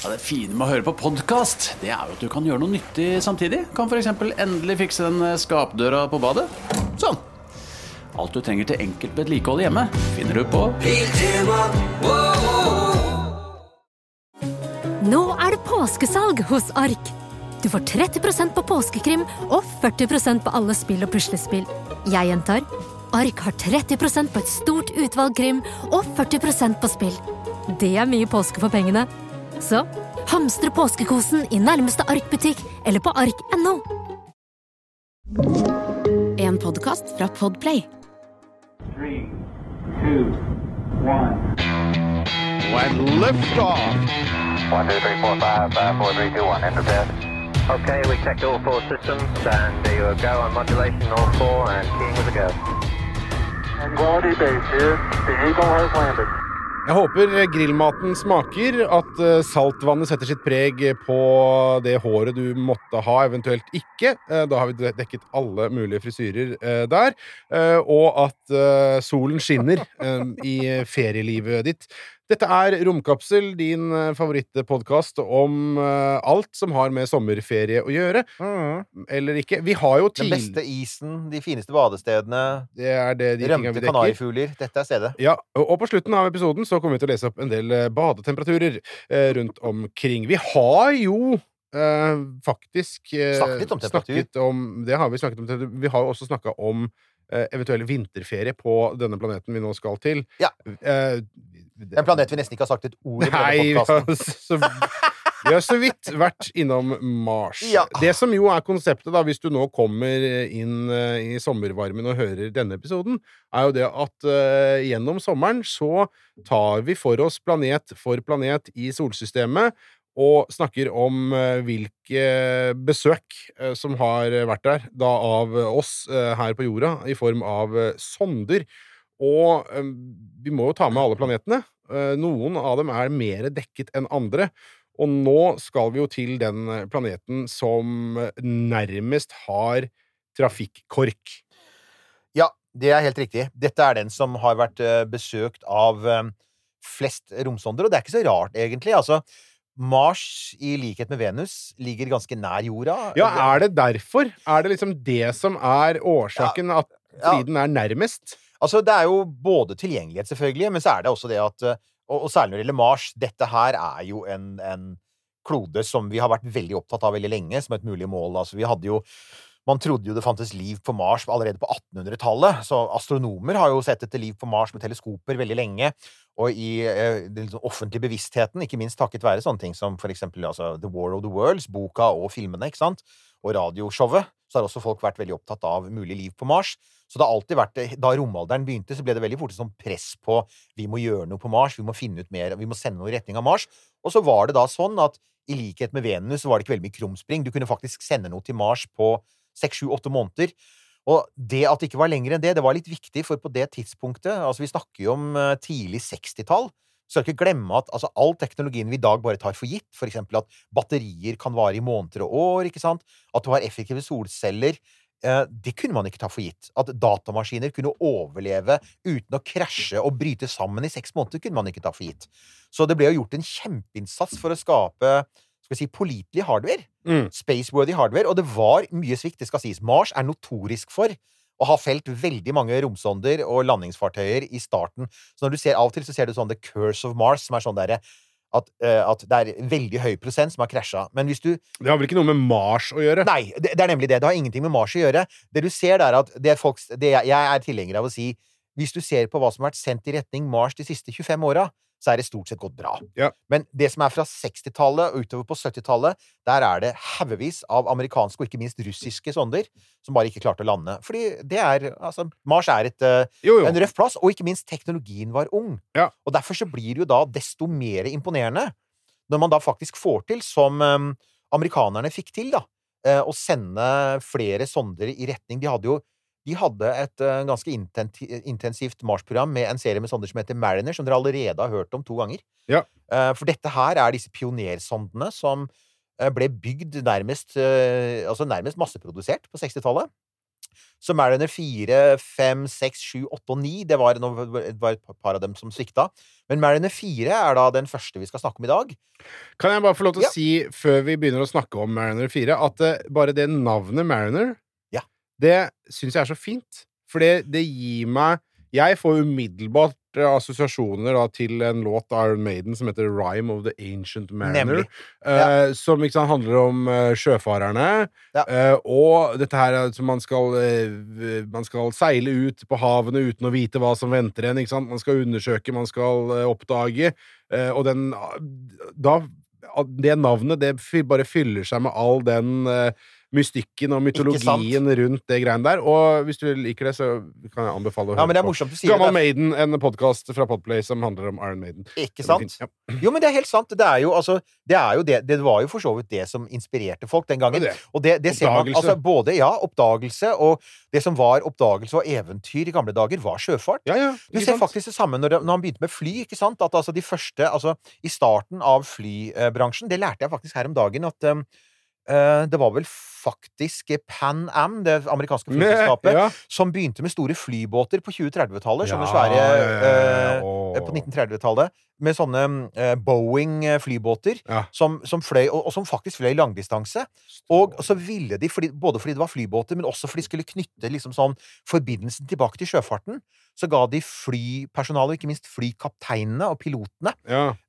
Ja, det fine med å høre på podkast, det er jo at du kan gjøre noe nyttig samtidig. Kan f.eks. endelig fikse den skapdøra på badet. Sånn. Alt du trenger til enkelt vedlikehold hjemme, finner du på Nå er det påskesalg hos Ark. Du får 30% på påskekrim og 40% på alle spill og puslespill. Jeg gjentar Ark har 30% på et stort utvalg krim og 40% på spill. Det er mye påske for pengene. Så hamstre påskekosen i nærmeste Ark-butikk eller på ark.no. En podkast fra Podplay. Three, two, When and liftoff. One, two, three, four, five, five, four, three, two, one. Enter bed. Okay, we checked all four systems, and there you go on modulation, all four, and keying was a go. Quality base here. The Eagle has landed. Jeg håper grillmaten smaker, at eh, saltvannet setter sitt preg på det håret du måtte ha, eventuelt ikke. Eh, Da har vi dekket alle mulige frisyrer eh, der. Og at solen skinner i ferielivet ditt. Dette er Romkapsel, din favorittpodkast om uh, alt som har med sommerferie å gjøre. Eller ikke. Vi har jo Den beste isen, de fineste badestedene, Det er det de rømte kanarifugler. Dette er stedet. Ja, og på slutten av episoden så kommer vi til å lese opp en del eh, badetemperaturer uh, rundt omkring. Vi har jo Uh, faktisk uh, Snakket om snakket om Det har vi snakket om. Vi har jo også snakka om eh, eventuell vinterferie på denne planeten vi nå skal til. Ja. Eh, En planet vi nesten ikke har sagt et ord om i denne podkasten. så, vi har så vidt vært innom Mars. Ja. Det som jo er konseptet, da, hvis du nå kommer inn eh, i sommervarmen og hører denne episoden, er jo det at uh, gjennom sommeren så tar vi for oss planet for planet i solsystemet. Og snakker om eh, hvilke besøk eh, som har vært der, da av oss eh, her på jorda, i form av sonder. Og vi må jo ta med alle planetene. Noen av dem er mer dekket enn andre. Og nå skal vi jo til den planeten som nærmest har trafikkork. Ja, det er helt riktig. Dette er den som har vært besøkt av flest romsonder, og det er ikke så rart, egentlig. Altså, Mars, i likhet med Venus, ligger ganske nær jorda. Ja, er det derfor? Er det liksom det som er årsaken, at Ja. er nærmest? Altså, det er jo både tilgjengelighet, selvfølgelig, men så er det også det at eh, Og, og særlig når det gjelder Mars, dette her er jo en, en klode som vi har vært veldig opptatt av veldig lenge, som et mulig mål. Altså, vi hadde jo man trodde jo det fantes liv på Mars allerede på 1800-tallet. Så astronomer har jo sett etter liv på Mars med teleskoper veldig lenge. Og i eh, den liksom offentlige bevisstheten, ikke minst takket være sånne ting som for eksempel altså, The War of the Worlds, boka og filmene, ikke sant, og radioshowet, så har også folk vært veldig opptatt av mulig liv på Mars. Så det har alltid vært Da romalderen begynte, så ble det veldig fort et press på vi må gjøre noe på Mars, vi må finne ut mer, vi må sende noe i retning av Mars. Og så var det da sånn at i likhet med Venus så var det ikke veldig mye krumspring. Du kunne faktisk sende noe til Mars på seks, sju, åtte måneder. Og det at det ikke var lenger enn det, det var litt viktig, for på det tidspunktet Altså, vi snakker jo om eh, tidlig 60-tall. Så skal ikke glemme at altså, all teknologien vi i dag bare tar for gitt, eksempel at batterier kan vare i måneder og år, ikke sant, at du har effektive solceller, eh, det kunne man ikke ta for gitt. At datamaskiner kunne overleve uten å krasje og bryte sammen i seks måneder, kunne man ikke ta for gitt. Så det ble jo gjort en kjempeinnsats for å skape skal vi si, pålitelig hardware. Mm. Spaceworthy hardware. Og det var mye svikt, det skal sies. Mars er notorisk for å ha felt veldig mange romsonder og landingsfartøyer i starten. Så når du ser av og til, så ser du sånn The Curse of Mars, som er sånn derre at, uh, at det er veldig høy prosent som har krasja. Men hvis du Det har vel ikke noe med Mars å gjøre? Nei, det, det er nemlig det. Det har ingenting med Mars å gjøre. Det du ser, det er at det er folk, det jeg, jeg er tilhenger av å si Hvis du ser på hva som har vært sendt i retning Mars de siste 25 åra, så er det stort sett gått bra. Ja. Men det som er fra 60-tallet og utover på 70-tallet, der er det haugevis av amerikanske og ikke minst russiske sonder som bare ikke klarte å lande. Fordi det er Altså, Mars er et, eh, Jo, jo. en røff plass, og ikke minst teknologien var ung. Ja. Og derfor så blir det jo da desto mer imponerende når man da faktisk får til, som um, amerikanerne fikk til, da, eh, å sende flere sonder i retning De hadde jo de hadde et eh, ganske intensivt Mars-program med en serie med sonder som heter Mariner, som dere allerede har hørt om to ganger. Ja. Eh, For dette her er disse pionersondene som eh, ble bygd nærmest, altså nærmest masseprodusert på 60-tallet. Så Mariner 4, 5, 6, 7, 8 og 9 det var, det var et par av dem som svikta. Men Mariner 4 er da den første vi skal snakke om i dag. Kan jeg bare få lov til å si, før vi begynner å snakke om Mariner 4, at bare det navnet Mariner, Ja. Det syns jeg er så fint. For det, det gir meg Jeg får umiddelbart eh, assosiasjoner da, til en låt av Iron Maiden som heter Rhyme of the Ancient Manor'. Eh, som ikke sant, handler om uh, sjøfarerne. Ja. Uh, og dette her er som man skal Man skal seile ut på havene uten å vite hva som venter en. Man skal undersøke, man skal oppdage. og den Da Det navnet, det bare fyller seg med all den mystikken og mytologien rundt det greiene der. Og hvis du liker det, så kan jeg anbefale å høre Ja, men det er på morsomt sier Gammal. Maiden, en podkast fra Podplay som handler om Iron Maiden. Ikke sant? Ja. Jo, men det er helt sant. Det er jo, altså, det, er jo det, det var jo for så vidt det som inspirerte folk den gangen. Det. Og det, det ser man, altså både, ja, oppdagelse, og det som var oppdagelse og eventyr i gamle dager, var sjøfart. Ja, ja, Du ser sant? faktisk det samme når, når han begynte med fly. ikke sant? At altså de første, altså I starten av flybransjen Det lærte jeg faktisk her om dagen. At um, uh, det var vel faktisk Pan Am, det amerikanske flyselskapet, Ja. som begynte med store flybåter på 2030-tallet. Sånne Ja, svære eh, Åh. På 1930-tallet. Med sånne eh, Boeing-flybåter Ja. som, som fløy, og, og som faktisk fløy langdistanse. Og så ville de, fordi, både fordi det var flybåter, men også fordi de skulle knytte liksom sånn forbindelsen tilbake til sjøfarten, så ga de flypersonalet, og ikke minst flykapteinene og pilotene,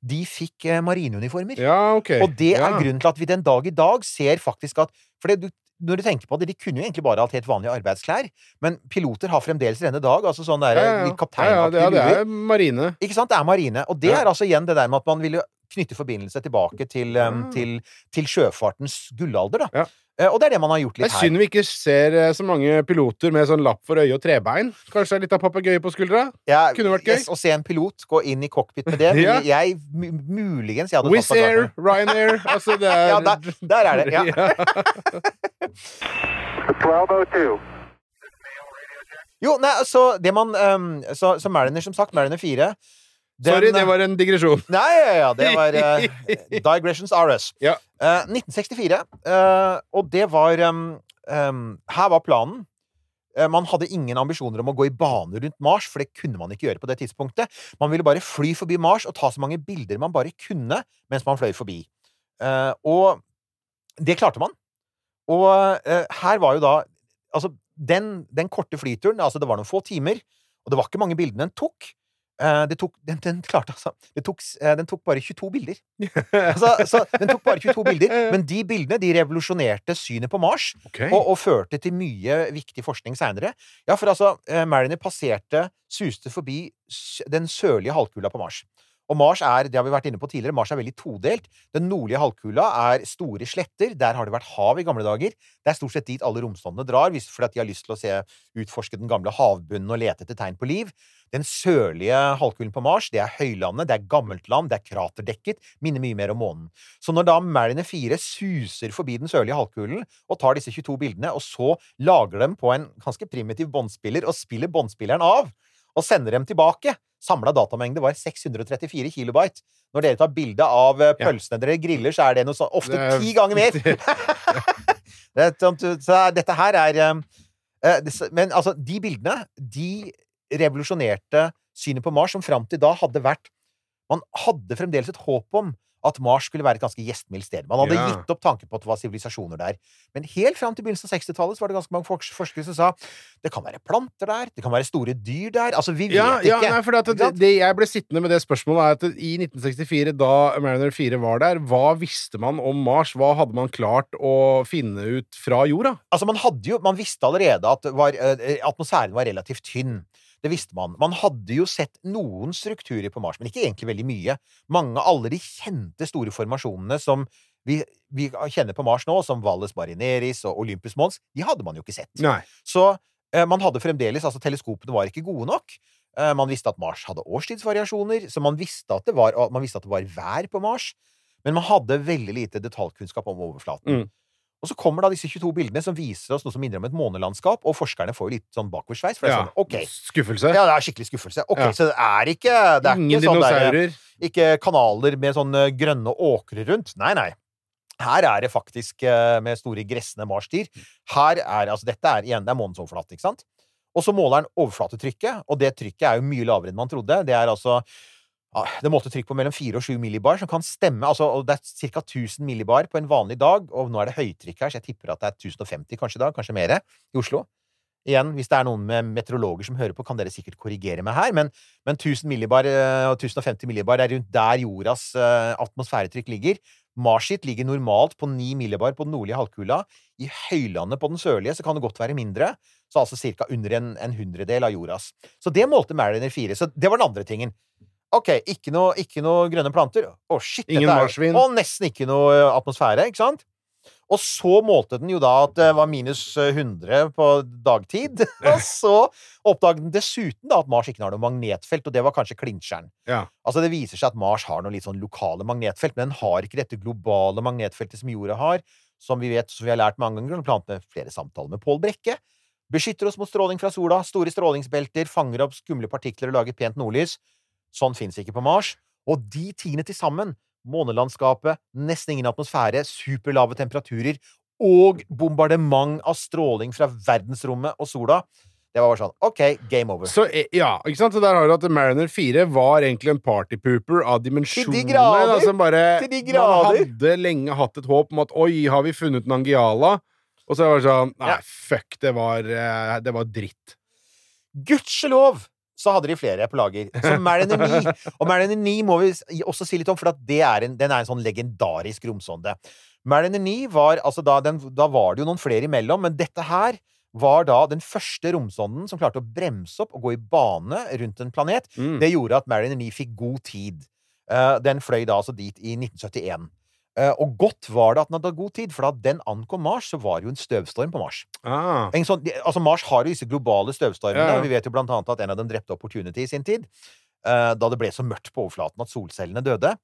de fikk eh, marineuniformer. ja, ok. Og det er grunnen til at vi den dag i dag ser faktisk at For det, du, når du tenker på det, de kunne jo egentlig bare hatt helt vanlige arbeidsklær, men piloter har fremdeles denne dag altså sånn der ja, ja, ja. litt ja, ja, det, er marine. Ikke sant? Det er marine. Og det Ja. er altså igjen det der med at man ville knytte forbindelse tilbake til, um, til, til sjøfartens gullalder, da. Eh, Og det er det man har gjort Det litt er her. synd vi ikke ser eh, så mange piloter med sånn lapp for øye og trebein. Kanskje litt av papegøye på skuldra? Ja, kunne vært gøy. Yes, å se en pilot gå inn i cockpit med det, Ja. jeg muligens jeg hadde Wizz Air, Ryanair Altså, det er Ja, der- der er det, ja. 1202. Jo, nei, så det man um, så, så Mariner, som sagt, Mariner 4 den- Sorry, det var en digresjon. Nei, ja, ja, det var uh, Digressions RS. Ja. Uh, 1964, Uh, og det var um, um, Her var planen. Man hadde ingen ambisjoner om å gå i bane rundt Mars, for det kunne man ikke gjøre på det tidspunktet. Man ville bare fly forbi Mars og ta så mange bilder man bare kunne mens man fløy forbi. Og det klarte man. Og her var jo da Altså, den, den korte flyturen Altså, det var noen få timer, og det var ikke mange bildene den tok. Eh, det tok, den, den klarte altså det tok, eh, Den tok bare 22 bilder. altså, så den tok bare 22 bilder, men de bildene de revolusjonerte synet på Mars. okay. Og, og førte til mye viktig forskning seinere. Ja, for altså, eh, Mariner passerte, suste forbi den sørlige halvkula på Mars. Og Mars er, det har vi vært inne på tidligere, Mars er veldig todelt. Den nordlige halvkula er store sletter. Der har det vært hav i gamle dager. Det er stort sett dit alle romsondene drar, fordi de har lyst til å se, utforske den gamle havbunnen og lete etter tegn på liv. Den sørlige halvkulen på Mars, det er høylandet, det er gammelt land, det er kraterdekket, minner mye mer om månen. Så når da Mariner 4 suser forbi den sørlige halvkulen og tar disse 22 bildene, og så lager dem på en ganske primitiv båndspiller og spiller båndspilleren av, og sender dem tilbake Samla datamengde var 634 kilobyte. Når dere tar bilde av pølsene Ja. dere griller, så er det noe sånn ofte ti ganger mer! det, sånn, så dette her er eh, eh, Men altså, de bildene, de revolusjonerte synet på Mars, som fram til da hadde vært Man hadde fremdeles et håp om at Mars skulle være et ganske gjestmildt sted. Man hadde Ja. gitt opp tanken på at det var sivilisasjoner der. Men helt fram til begynnelsen av 60-tallet var det ganske mange forskere som sa det kan være planter der, det kan være store dyr der. Altså, vi vet Ja, ja ikke. nei, for det, det, det jeg ble sittende med det spørsmålet, er at i 1964, da Mariner 4 var der, hva visste man om Mars? Hva hadde man klart å finne ut fra jorda? Altså, man hadde jo Man visste allerede at var, eh, atmosfæren var relativt tynn. Det visste man. Man hadde jo sett noen strukturer på Mars, men ikke egentlig veldig mye. Mange, av alle de kjente store formasjonene som vi, vi kjenner på Mars nå, som Valles Marineris og Olympus Mons, de hadde man jo ikke sett. Nei. Så eh, man hadde fremdeles Altså, teleskopene var ikke gode nok. Eh, man visste at Mars hadde årstidsvariasjoner, så man visste at det var, man visste at det var vær på Mars. Men man hadde veldig lite detaljkunnskap om overflaten. Mm. Og så kommer da disse 22 bildene som viser oss noe som minner om et månelandskap, og forskerne får jo litt sånn bakoversveis. For det er Ja. sånn, ok, Skuffelse. ja, det er skikkelig skuffelse. Ok, Ja. Så det er ikke det er Ingen ikke sånn der, dinosaurer. ikke kanaler med sånne grønne åkre rundt. Nei, nei. Her er det faktisk eh, med store gressende marsdyr. Her er altså Dette er igjen, det er månens overflate, ikke sant? Og så måler den overflatetrykket, og det trykket er jo mye lavere enn man trodde. Det er altså Det målte trykk på mellom 4 og 7 millibar, som kan stemme. altså Det er ca. 1000 millibar på en vanlig dag, og nå er det høytrykk her, så jeg tipper at det er 1050 kanskje i dag, kanskje mer, i Oslo. Igjen, hvis det er noen med meteorologer som hører på, kan dere sikkert korrigere meg her, men, men 1000 millibar eh, og 1050 millibar er rundt der jordas eh, atmosfæretrykk ligger. Mars sitt ligger normalt på 9 millibar på den nordlige halvkula. I høylandet på den sørlige så kan det godt være mindre, så altså ca. under en, en hundredel av jordas. Så det målte Mariner 4. Så det var den andre tingen. Ok, ikke noe, ikke noe grønne planter. Å, shit, Ingen marsvin. Og nesten ikke noe eh, atmosfære, ikke sant? Og så målte den jo da at det var minus eh, 100 på dagtid. Og så oppdaget den dessuten da at Mars ikke har noe magnetfelt, og det var kanskje klinsjeren. Ja. Altså, det viser seg at Mars har noen litt sånn lokale magnetfelt, men den har ikke dette globale magnetfeltet som jorda har, som vi vet, som vi har lært mange ganger, blant annet med flere samtaler med Pål Brekke. Beskytter oss mot stråling fra sola, store strålingsbelter, fanger opp skumle partikler og lager pent nordlys. Sånn fins ikke på Mars. Og de tingene til sammen, månelandskapet, nesten ingen atmosfære, superlave temperaturer og bombardement av stråling fra verdensrommet og sola, det var bare sånn OK, game over. Så, eh, ja, ikke sant? Så der har du at Mariner 4 var egentlig en partypooper av dimensjoner. Til de grader! da, som bare, Til de Man hadde lenge hatt et håp om at oi, har vi funnet Nangiala? Og så var det sånn Nei, Ja. fuck, det var, eh, det var dritt. Gudskjelov så hadde de flere på lager. Så Mariner 9. Og Mariner 9 må vi også si litt om, for er en, den er en sånn legendarisk romsonde. Mariner 9 var altså da, den, da var det jo noen flere imellom, men dette her var da den første romsonden som klarte å bremse opp og gå i bane rundt en planet. Mm. Det gjorde at Mariner 9 fikk god tid. Uh, den fløy da altså dit i 1971. Eh, og godt var det at den hadde god tid, for da den ankom Mars, så var det jo en støvstorm på Mars. Ah. En sånn, altså Mars har jo disse globale støvstormene. Ja, ja. Vi vet jo blant annet at en av dem drepte Opportunity i sin tid. eh, da det ble så mørkt på overflaten at solcellene døde.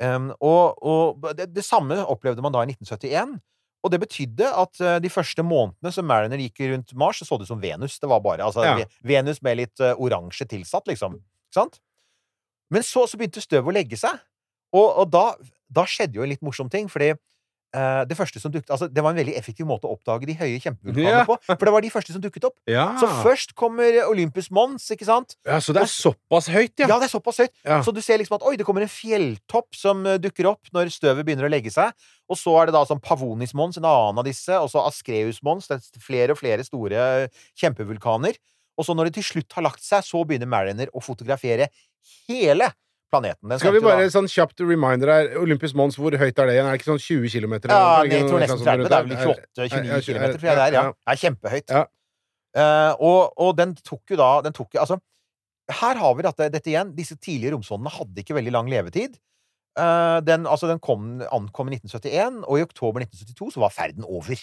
Um, og og det, det samme opplevde man da i 1971. Og det betydde at eh, de første månedene som Mariner gikk rundt Mars, så så det ut som Venus. Det var bare altså, Ja. Venus med litt oransje tilsatt, liksom. Ikke sant? Men så, så begynte støvet å legge seg. Og, og da, da skjedde jo en litt morsom ting, fordi Uh, det første som dukket Altså, det var en veldig effektiv måte å oppdage de høye kjempevulkanene yeah. på. For det var de første som dukket opp. Ja. Så først kommer Olympus Mons, ikke sant? ja, så det er såpass høyt, ja. Ja, det er såpass høyt. Ja. Så du ser liksom at oi, det kommer en fjelltopp som eh, dukker opp når støvet begynner å legge seg. Og så er det da sånn Pavonis Mons, en annen av disse, og så Askreus Mons. Det er flere og flere store eh, kjempevulkaner. Og så når det til slutt har lagt seg, så begynner Mariner å fotografere hele planeten. Den Skal vi bare da- sånn kjapt reminder her. Olympus Mons, hvor høyt er det igjen? Er det ikke sånn 20 km? Ja, jeg tror nesten 30. Det er vel 28-29 Ja, ja, km, tror jeg det er. Ja. Det er kjempehøyt. Ja. Uh, og, og den tok jo da den tok Altså, her har vi dette, dette igjen. Disse tidlige romsondene hadde ikke veldig lang levetid. Uh, den, altså, den kom, ankom i 1971, og i oktober 1972 så var ferden over.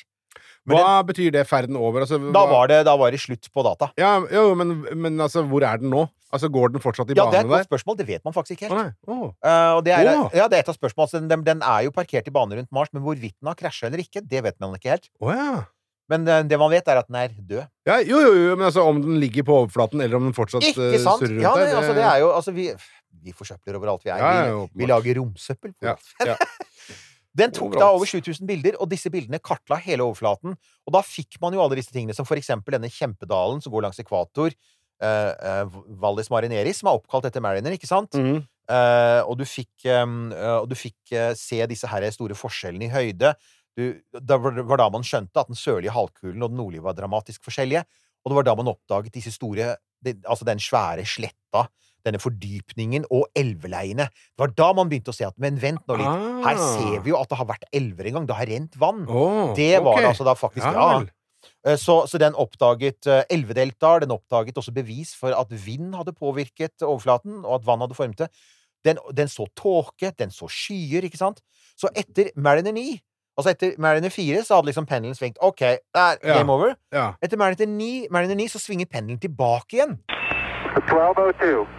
Men Hva betyr det, ferden over? Altså, Da hva- var det, da var det slutt på data. Ja, jo, men, men altså, hvor er den nå? Altså, Går den fortsatt i Ja, det er et godt spørsmål. Det vet man faktisk ikke helt. Oh. Eh, og det er, oh. ja, det er et av spørsmålene. Altså, den, den er jo parkert i bane rundt Mars, men hvorvidt den har krasja eller ikke, det vet man ikke helt. Ja. Men eh, det man vet, er at den er død. ja. Jo, jo, jo, men altså, om den ligger på overflaten, eller om den fortsatt Ikke eh, sant? surrer rundt Ja, der nei, altså, det er jo Altså, vi, vi forsøpler overalt vi er. Ja, ja, vi, vi lager romsøppel. Ja, ja. Den tok da over 7000 bilder, og disse bildene kartla hele overflaten. Og da fikk man jo alle disse tingene, som for eksempel denne kjempedalen som går langs ekvator. Eh, eh, Valles Marineris, som er oppkalt etter Mariner, ikke sant? Mm. Uh, og du fikk, um, uh, og du fikk se disse her store forskjellene i høyde. Du, det var da man skjønte at den sørlige halvkulen og den nordlige var dramatisk forskjellige. Og det var da man oppdaget disse store det, Altså den svære sletta, denne fordypningen og elveleiene. Det var da man begynte å se at Men vent nå litt. Her Ah. ser vi jo at det har vært elver en gang. Det har rent vann. Oh, Det var okay. det altså da faktisk. Ja Så, så den oppdaget eh, elvedeltaer, den oppdaget også bevis for at vind hadde påvirket overflaten, og at vann hadde formet det. Den, den så tåke, den så skyer, ikke sant? Så etter Mariner 9, altså etter Mariner 4, så hadde liksom pendelen svingt. OK, der, Ja. game over. Ja. Etter Mariner 9, Mariner 9 så svinger pendelen tilbake igjen. 1202.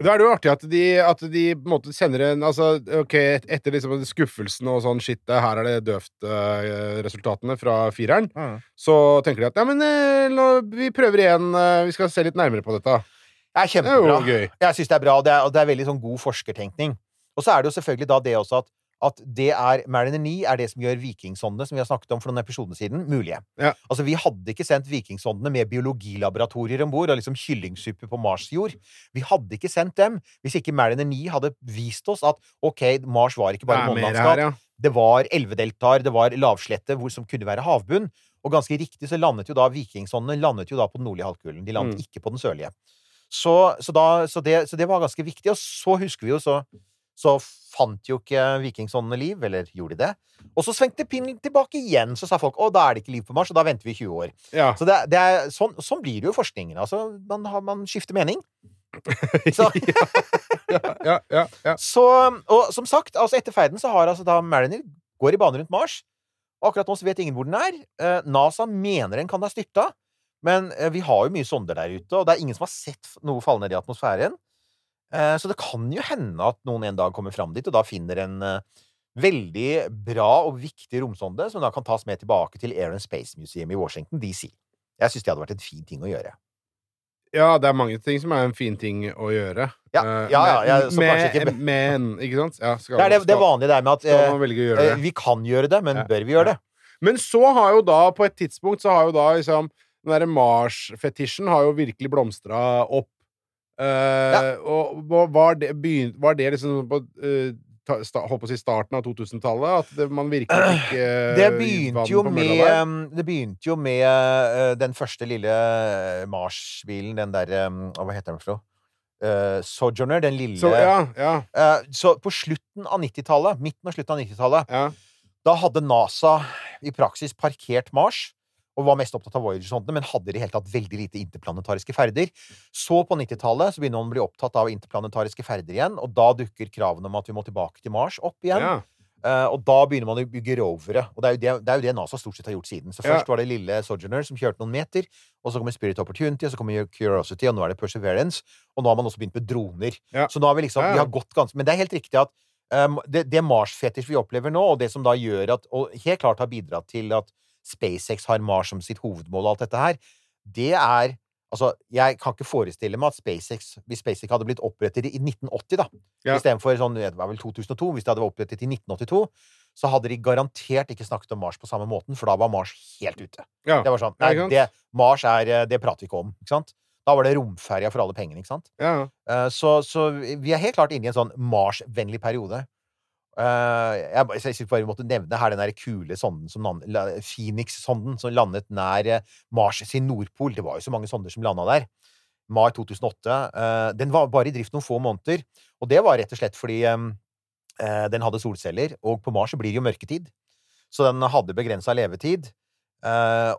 Da er det jo artig at de, at de på en måte sender en Altså, ok, et- etter liksom skuffelsen og sånn shit, her er det døvt-resultatene resultatene fra fireren, så tenker de at ja, men eh, nå, vi prøver igjen, uh, vi skal se litt nærmere på dette. Det er Det er kjempebra. jo gøy. Jeg syns det er bra, og det er, og det er veldig sånn god forskertenkning. Og så er det jo selvfølgelig da det også at, at det er Mariner 9 er det som gjør vikingsondene, som vi har snakket om for noen episoder siden, mulige. Ja. Altså, vi hadde ikke sendt vikingsondene med biologilaboratorier om bord og liksom kyllingsuppe på Mars-jord. Vi hadde ikke sendt dem hvis ikke Mariner 9 hadde vist oss at ok, Mars var ikke bare månelandskap. ja. Det var elvedeltaer, det var lavslette hvor, som kunne være havbunn. Og ganske riktig så landet jo da vikingsondene landet jo da på den nordlige halvkulen. De landet Mm. ikke på den sørlige. Så, så, da, så, det, så det var ganske viktig. Og så husker vi jo, så, så fant jo ikke vikingsåndene liv, eller gjorde de det? Og så svingte pinnen tilbake igjen, så sa folk å, da er det ikke liv på Mars, og da venter vi 20 år. Ja. Så det, det er, sånn, sånn blir det jo forskningen. Altså, man, har, man skifter mening. Så, ja, ja, ja. så, og som sagt, altså etter ferden så har altså da Mariner går i bane rundt Mars. Og akkurat nå så vet ingen hvor den er. Eh, NASA mener den kan ha styrta, men eh, vi har jo mye sonder der ute, og det er ingen som har sett noe falle ned i atmosfæren. Eh, så det kan jo hende at noen en dag kommer fram dit, og da finner en eh, veldig bra og viktig romsonde, som da kan tas med tilbake til Air and Space Museum i Washington DC. Jeg syns det hadde vært en fin ting å gjøre. Ja, det er mange ting som er en fin ting å gjøre. Ja, Eh, ja, ja, jeg- så med, ikke- sant? Ja, skal, Det er det, det vanlige der med at eh, vi kan gjøre det, men bør vi gjøre det? Men så har jo da, på et tidspunkt, så har jo da liksom Den derre Mars-fetisjen har jo virkelig blomstra opp. Eh, Og hva- var det, begynt, var det liksom på eh, Holdt på å si starten av 2000-tallet? At det, man virkelig fikk uh, Det begynte jo med, det begynte jo med uh, den første lille Mars-bilen, den derre um, Hva heter den for noe? Uh, Sojourner, den lille Så, ja, ja, Så på slutten av 90-tallet, midten og slutten av 90-tallet, ja. da hadde NASA i praksis parkert Mars. Og var mest opptatt av Voyager-sondene, men hadde i det hele tatt veldig lite interplanetariske ferder. Så på 90-tallet så begynner man å bli opptatt av interplanetariske ferder igjen, og da dukker kravene om at vi må tilbake til Mars, opp igjen. ja. Uh, og da begynner man å bygge rovere. Og det er, jo det, det er jo det NASA stort sett har gjort siden. Så Ja. først var det lille Sojourner som kjørte noen meter, og så kommer Spirit Opportunity, og så kommer Curiosity, og nå er det Perseverance. Og nå har man også begynt med droner. Ja. Så nå har vi liksom Ja, ja. Vi har gått ganske Men det er helt riktig at um, det, det Mars-fetisj vi opplever nå, og det som da gjør at Og helt klart har bidratt til at SpaceX har Mars som sitt hovedmål og alt dette her, det er Altså, jeg kan ikke forestille meg at SpaceX Hvis SpaceX hadde blitt opprettet i 1980, da, Ja. istedenfor sånn Det var vel 2002, hvis det hadde vært opprettet i 1982, så hadde de garantert ikke snakket om Mars på samme måten, for da var Mars helt ute. Ja. Det var sånn Nei, det, Mars er eh, Det prater vi ikke om, ikke sant? Da var det romferja for alle pengene, ikke sant? ja. Eh, Så, så vi er helt klart inne i en sånn Mars-vennlig periode. Eh, Jeg, ba- jeg synes bare vi måtte nevne her den der kule sonden som Phoenix-sonden som landet nær eh, Mars sin nordpol. Det var jo så mange sonder som landa der. Mai 2008. Eh, Den var bare i drift noen få måneder. Og det var rett og slett fordi den hadde solceller, og på Mars blir det jo mørketid. Så den hadde begrensa levetid.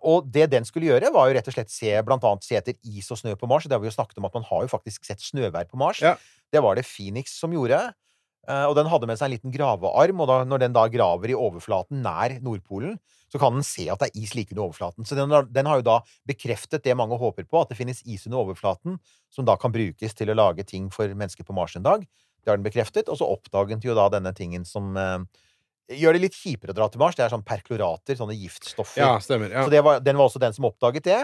Og det den skulle gjøre, var jo rett og slett se, blant annet se etter is og snø på Mars. Det har vi jo snakket om at man har jo faktisk sett snøvær på Mars. Ja. Det var det Phoenix som gjorde. Og den hadde med seg en liten gravearm, og da, når den da graver i overflaten nær Nordpolen, så kan den se at det er is like under overflaten. Så den, den har jo da bekreftet det mange håper på, at det finnes is under overflaten, som da kan brukes til å lage ting for mennesker på Mars en dag. Det har den bekreftet, og så oppdaget jo da denne tingen som eh, gjør det litt kjipere å dra til Mars. Det er sånn perklorater, sånne giftstoffer. ja, stemmer. Ja. Så det var, den var også den som oppdaget det.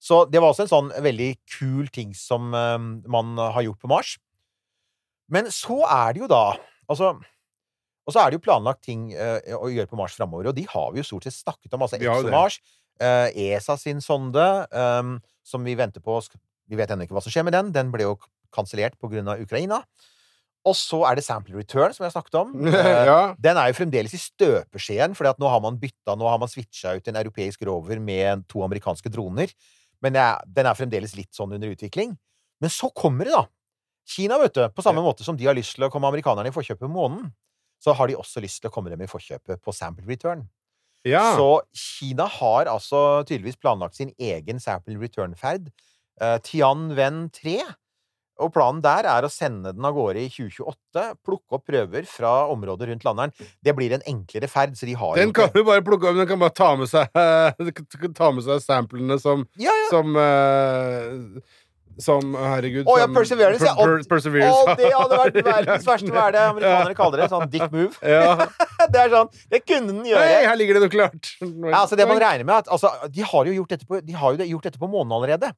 Så det var også en sånn veldig kul ting som eh, man har gjort på Mars. Men så er det jo da Altså Og så er det jo planlagt ting uh, å gjøre på Mars framover, og de har vi jo stort sett snakket om. Altså. ExoMars, uh, ESA sin sonde, um, som vi venter på Vi vet ennå ikke hva som skjer med den. Den ble jo kansellert av Ukraina. Og så er det Sample Return, som jeg snakket om. Eh, ja. den er jo fremdeles i støpeskjeen, for nå har man bytta, nå har man switcha ut en europeisk rover med to amerikanske droner. Men den er fremdeles litt sånn under utvikling. Men så kommer det, da. Kina, vet du, på samme måte som de har lyst til å komme amerikanerne i forkjøpet på månen, så har de også lyst til å komme dem i forkjøpet på sample return. ja. Så Kina har altså tydeligvis planlagt sin egen sample return-ferd. Uh, Tianwen 3. Og planen der er å sende den av gårde i 2028, plukke opp prøver fra området rundt landeren. Det blir en enklere ferd, så de har Den kan du bare plukke opp, den kan bare ta med seg Ta med seg samplene som Ja, ja. Som eh, Som Herregud oh, ja, som- Perseverance, ja. Per, per, Perseverance. Å, det hadde vært verdens verste hva er det amerikanere kaller det. Sånn dick move. Ja. Det er sånn, det kunne den gjøre. Hey, her ligger det noe klart! Ja, altså det man regner med at, altså, De har jo gjort dette på, de gjort dette på månen allerede.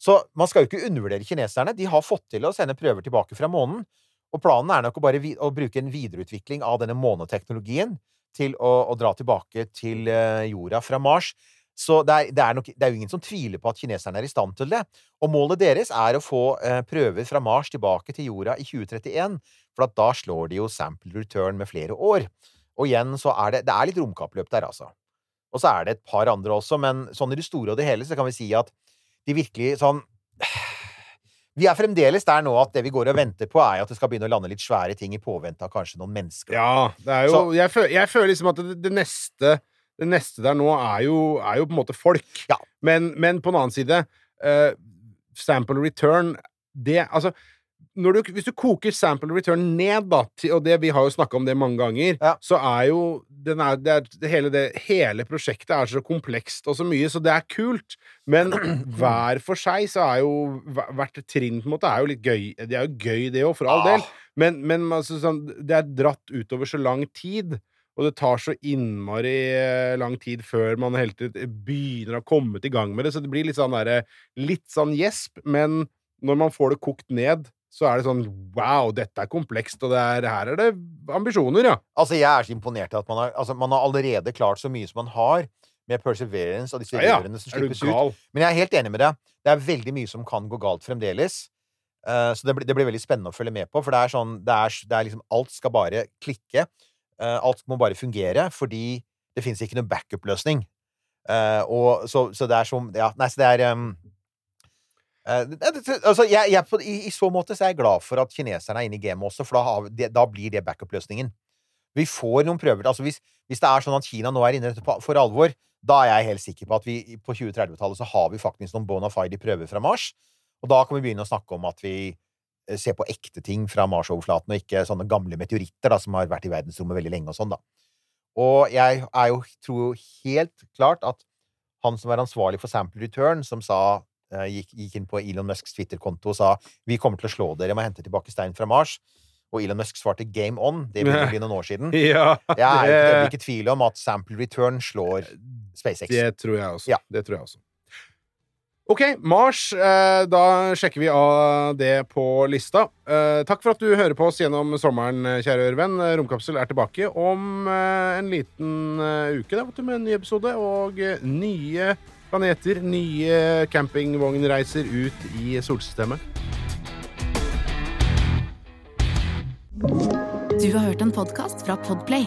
Så man skal jo ikke undervurdere kineserne. De har fått til å sende prøver tilbake fra månen. Og planen er nok å, bare å bruke en videreutvikling av denne måneteknologien til å, å dra tilbake til eh, jorda fra Mars. Så det er, det, er nok, det er jo ingen som tviler på at kineserne er i stand til det. Og målet deres er å få eh, prøver fra Mars tilbake til jorda i 2031, for at da slår de jo sample return med flere år. Og igjen så er det Det er litt romkappløp der, altså. Og så er det et par andre også, men sånn i det store og det hele så kan vi si at de virkelig sånn Vi er fremdeles der nå at det vi går og venter på, er at det skal begynne å lande litt svære ting i påvente av kanskje noen mennesker. Ja, det er jo Så- jeg, føler, jeg føler liksom at det, det neste Det neste der nå er jo, er jo på en måte folk. Ja. Men, men på den annen side uh, Sample return Det Altså du, hvis du koker sample return ned, da, til, og det, vi har jo snakka om det mange ganger, Ja. så er jo den er, det er, det, hele, det, hele prosjektet er så komplekst og så mye, så det er kult. Men hver for seg så er jo hvert trinn på en måte er jo litt gøy. Det er jo gøy, det òg, for all ah. del. Men, men altså, sånn, det er dratt utover så lang tid, og det tar så innmari eh, lang tid før man helt begynner å komme i gang med det, så det blir litt sånn derre Litt sånn gjesp, men når man får det kokt ned, så er det sånn Wow, dette er komplekst, og det er, her er det ambisjoner, ja. Altså, jeg er så imponert at man har, altså, man har allerede klart så mye som man har med Perseverance og disse Ja, ja. som slippes ut. Men jeg er helt enig med deg. Det er veldig mye som kan gå galt fremdeles. Uh, så det, blir- det blir veldig spennende å følge med på, for det er sånn det er, det er liksom Alt skal bare klikke. Eh, alt må bare fungere, fordi det fins ikke noen backup-løsning. Eh, og så, så det er som Ja, nei, så det er um, altså, jeg, jeg, i, I så måte så er jeg glad for at kineserne er inne i gamet også, for da, da blir det backup-løsningen. Vi får noen prøver altså hvis, hvis det er sånn at Kina nå er inne for alvor, da er jeg helt sikker på at vi på 2030-tallet så har vi faktisk noen bona fide prøver fra Mars. Og da kan vi begynne å snakke om at vi ser på ekte ting fra Mars-overflaten, og ikke sånne gamle meteoritter da, som har vært i verdensrommet veldig lenge og sånn, da. Og jeg er jo, tror jo helt klart at han som er ansvarlig for sample return, som sa eh, gikk, gikk inn på Elon Musks Twitter-konto og sa vi kommer til å slå dere med å hente tilbake stein fra Mars. Og Elon Musk svarte 'game on'. Det begynner å bli noen år siden. Ja, Jeg er ikke i tvil om at sample return slår SpaceX. det tror jeg også. Ja. Det tror jeg også. Ok, Mars. Eh, da sjekker vi av det på lista. Eh, takk for at du hører på oss gjennom sommeren, kjære ørevenn. Romkapsel er tilbake om eh, en liten uke da, vet du, med en ny episode og nye planeter, nye campingvognreiser ut i solsystemet. Du har hørt en podkast fra Podplay.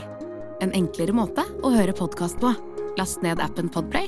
En enklere måte å høre podkast på. Last ned appen Podplay,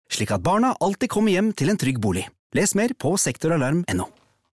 slik at barna alltid kommer hjem til en trygg bolig. Les mer på sektoralarm.no.